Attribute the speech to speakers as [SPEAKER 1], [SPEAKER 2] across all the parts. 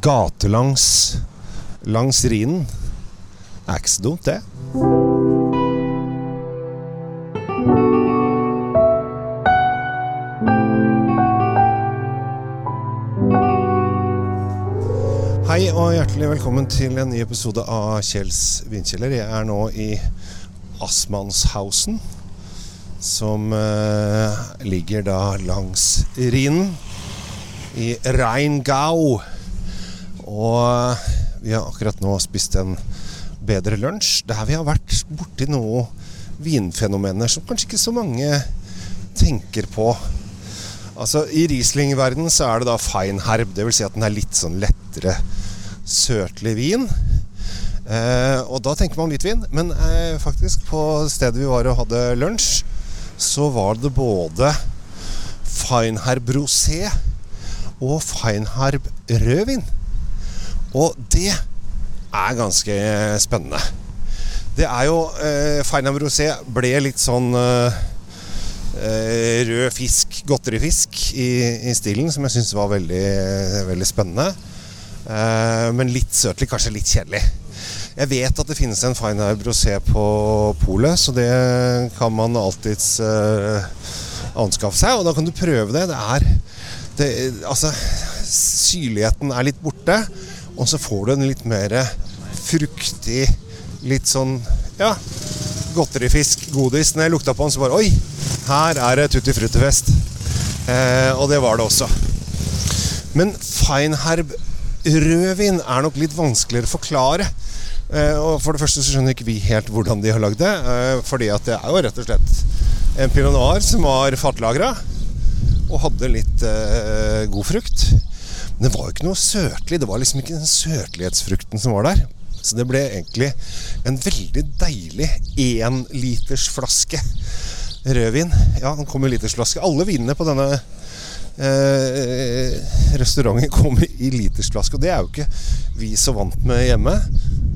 [SPEAKER 1] gatelangs langs Rhinen. Det er ikke så dumt, det. Hei og hjertelig velkommen til en ny episode av Kjells vinkjeller. Jeg er nå i Assmannshausen, som eh, ligger da langs Rhinen i Rheingau. Og vi har akkurat nå spist en bedre lunsj der vi har vært borti noen vinfenomener som kanskje ikke så mange tenker på. Altså I Riesling-verdenen så er det da feinherb, dvs. Si at den er litt sånn lettere søtlig vin. Eh, og da tenker man hvitvin, men eh, faktisk på stedet vi var og hadde lunsj, så var det både feinherb rosé og feinherb rødvin. Og det er ganske spennende. Det er jo eh, Feinam rosé ble litt sånn eh, eh, rød fisk, godterifisk, i, i stilen, som jeg syns var veldig, veldig spennende. Eh, men litt søtlig, kanskje litt kjedelig. Jeg vet at det finnes en Feinheim rosé på polet, så det kan man alltids eh, anskaffe seg. Og da kan du prøve det. Det er det, Altså, syrligheten er litt borte, og så får du en litt mer fruktig, litt sånn ja, godterifisk, godis. Når jeg lukta på den, så bare Oi, her er det tutti frutti-fest. Eh, og det var det også. Men feinherb rødvin er nok litt vanskeligere å forklare. Eh, og For det første så skjønner ikke vi helt hvordan de har lagd det. Eh, fordi at det er jo rett og slett en pinot noir som var fatlagra og hadde litt eh, god frukt. Det var jo ikke noe søtlig. Det var liksom ikke den søtlighetsfrukten som var der. Så det ble egentlig en veldig deilig énlitersflaske rødvin. Ja, den kom i litersflaske. Alle vinene på denne eh, restauranten kom i litersflaske, og det er jo ikke vi så vant med hjemme.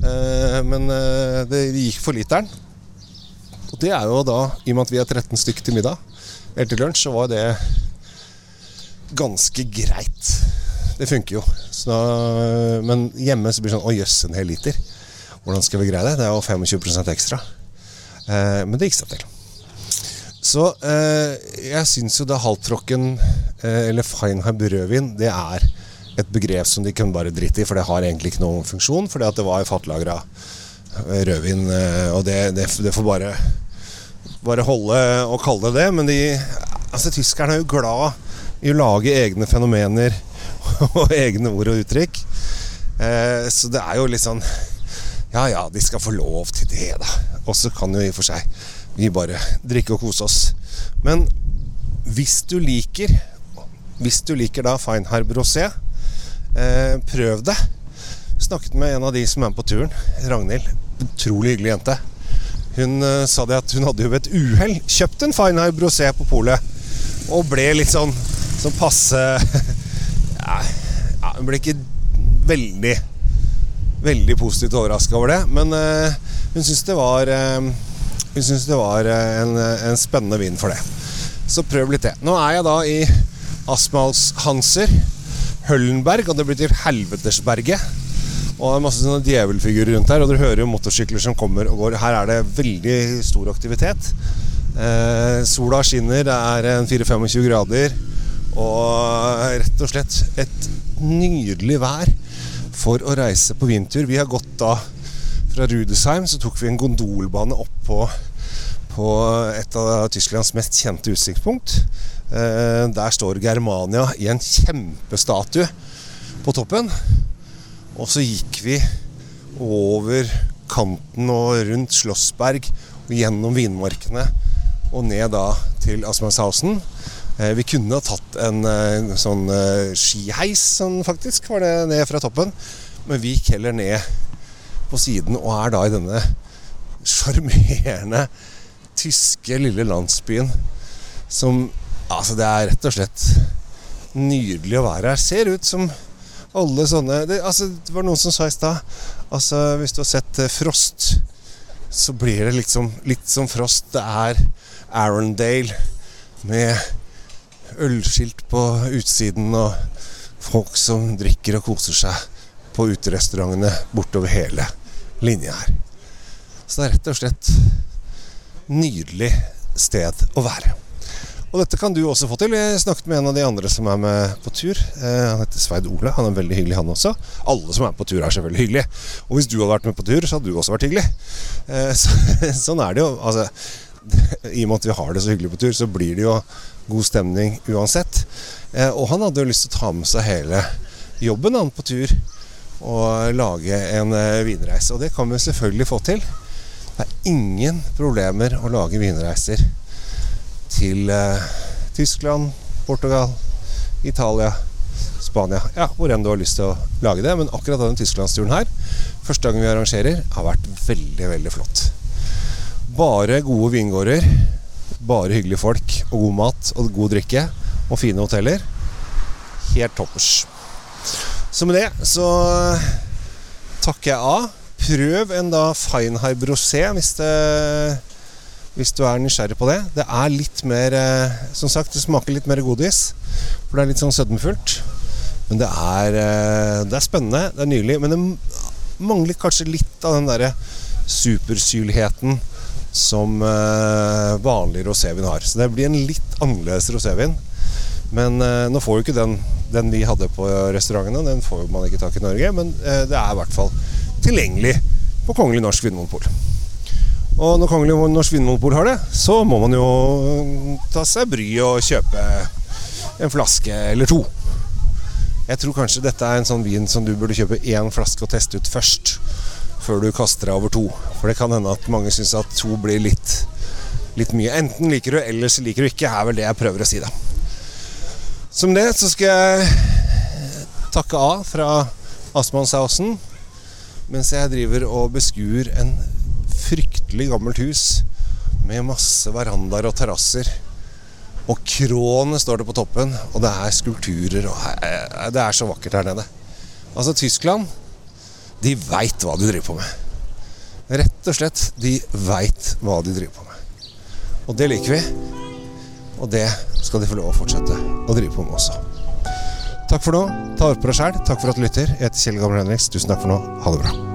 [SPEAKER 1] Eh, men eh, det gikk for literen. Og det er jo da, i og med at vi er 13 stykker til middag, eller til lunsj, så var det ganske greit. Det funker jo. Da, men hjemme så blir det sånn Å jøss, en hel liter. Hvordan skal vi greie det? Det er jo 25% ekstra. Eh, men det gikk seg til. Så eh, jeg syns jo da halvtråkken, eh, eller feinheim rødvin, det er et begrep som de kunne bare drite i, for det har egentlig ikke noen funksjon. For det var fatlagra rødvin, eh, og det, det, det, får bare, bare holde å kalle det det. Men de, altså, tyskerne er jo glad i å lage egne fenomener og egne ord og uttrykk. Eh, så det er jo litt sånn Ja ja, de skal få lov til det, da. Og så kan jo i og for seg vi bare drikke og kose oss. Men hvis du liker Hvis du liker da Feinherb Rosé, eh, prøv det. Snakket med en av de som er med på turen. Ragnhild. Utrolig hyggelig jente. Hun eh, sa det at hun hadde jo ved et uhell kjøpt en Feinherb Rosé på polet. Og ble litt sånn sånn passe Hun ble ikke veldig Veldig positivt overraska over det. Men eh, hun syntes det var eh, hun syntes det var en, en, spennende vin for det. Så prøv litt det. Nå er jeg da i Asmals Hanser, Høllenberg, og det blir til Helvetesberget. Og det er masse sånne djevelfigurer rundt her, og dere hører jo motorsykler som kommer og går. Her er det veldig stor aktivitet. Eh, sola skinner, det er en 24-25 grader. Og rett og slett et nydelig vær for å reise på vintur. Vi har gått da fra Rudesheim så tok vi en gondolbane opp på, på et av Tysklands mest kjente utsiktspunkt. Eh, der står Germania i en kjempestatue på toppen. Og så gikk vi over kanten og rundt Slåssberg og gjennom vinmarkene og ned da til Asmannshausen. Eh, vi kunne ha tatt en eh, sånn eh, skiheis, sånn faktisk, var det ned fra toppen. Men vi gikk heller ned på siden og er da i denne sjarmerende tyske lille landsbyen som Altså, det er rett og slett nydelig å være her. Ser ut som alle sånne Det, altså, det var noen som sa i stad Altså, hvis du har sett Frost, så blir det liksom litt som Frost. Det er Arendale med ølskilt på utsiden og folk som drikker og koser seg på uterestaurantene bortover hele linja her. Så det er rett og slett nydelig sted å være. Og dette kan du også få til. Jeg snakket med en av de andre som er med på tur. Eh, han heter Sveid Ole. Han er veldig hyggelig, han også. Alle som er på tur, er selvfølgelig hyggelige. Og hvis du hadde vært med på tur, så hadde du også vært hyggelig. Eh, så, sånn er det jo. Altså, I og med at vi har det så hyggelig på tur, så blir det jo god stemning uansett. Eh, og han hadde jo lyst til å ta med seg hele jobben han på tur og lage en eh, vinreise. Og det kan vi selvfølgelig få til. Det er ingen problemer å lage vinreiser til eh, Tyskland, Portugal, Italia, Spania. Ja, hvor enn du har lyst til å lage det. Men akkurat denne tysklandsturen her, første gangen vi arrangerer, har vært veldig, veldig flott. Bare gode vingårder, bare hyggelige folk og god mat og god drikke og fine hoteller. Helt toppers. Så med det så takker jeg av. Prøv en da Feinheim Rosé hvis, hvis du er nysgjerrig på det. Det er litt mer eh, Som sagt, det smaker litt mer godis. For det er litt sånn sødmefullt. Men det er, eh, det er spennende. Det er nydelig. Men det mangler kanskje litt av den derre supersylheten som eh, vanlig rosévin har. Så det blir en litt annerledes rosévin. Men nå får jo ikke den den vi hadde på restaurantene. Den får man ikke tak i Norge, men det er i hvert fall tilgjengelig på Kongelig Norsk Vinmonopol. Og når Kongelig Norsk Vinmonopol har det, så må man jo ta seg bryet og kjøpe en flaske eller to. Jeg tror kanskje dette er en sånn vin som du burde kjøpe én flaske og teste ut først. Før du kaster deg over to. For det kan hende at mange syns at to blir litt, litt mye. Enten liker du, eller så liker du ikke, er vel det jeg prøver å si, da. Som det så skal jeg takke av fra Aspmannshausen mens jeg driver og beskuer en fryktelig gammelt hus med masse verandaer og terrasser. Og krånet står det på toppen, og det er skulpturer og Det er så vakkert her nede. Altså, Tyskland, de veit hva de driver på med. Rett og slett, de veit hva de driver på med. Og det liker vi. Og det skal de få lov å fortsette å drive på med også. Takk for nå. Ta vare på deg sjæl. Takk for at du lytter. Jeg heter Kjell Gamle Henriks. Tusen takk for nå. Ha det bra.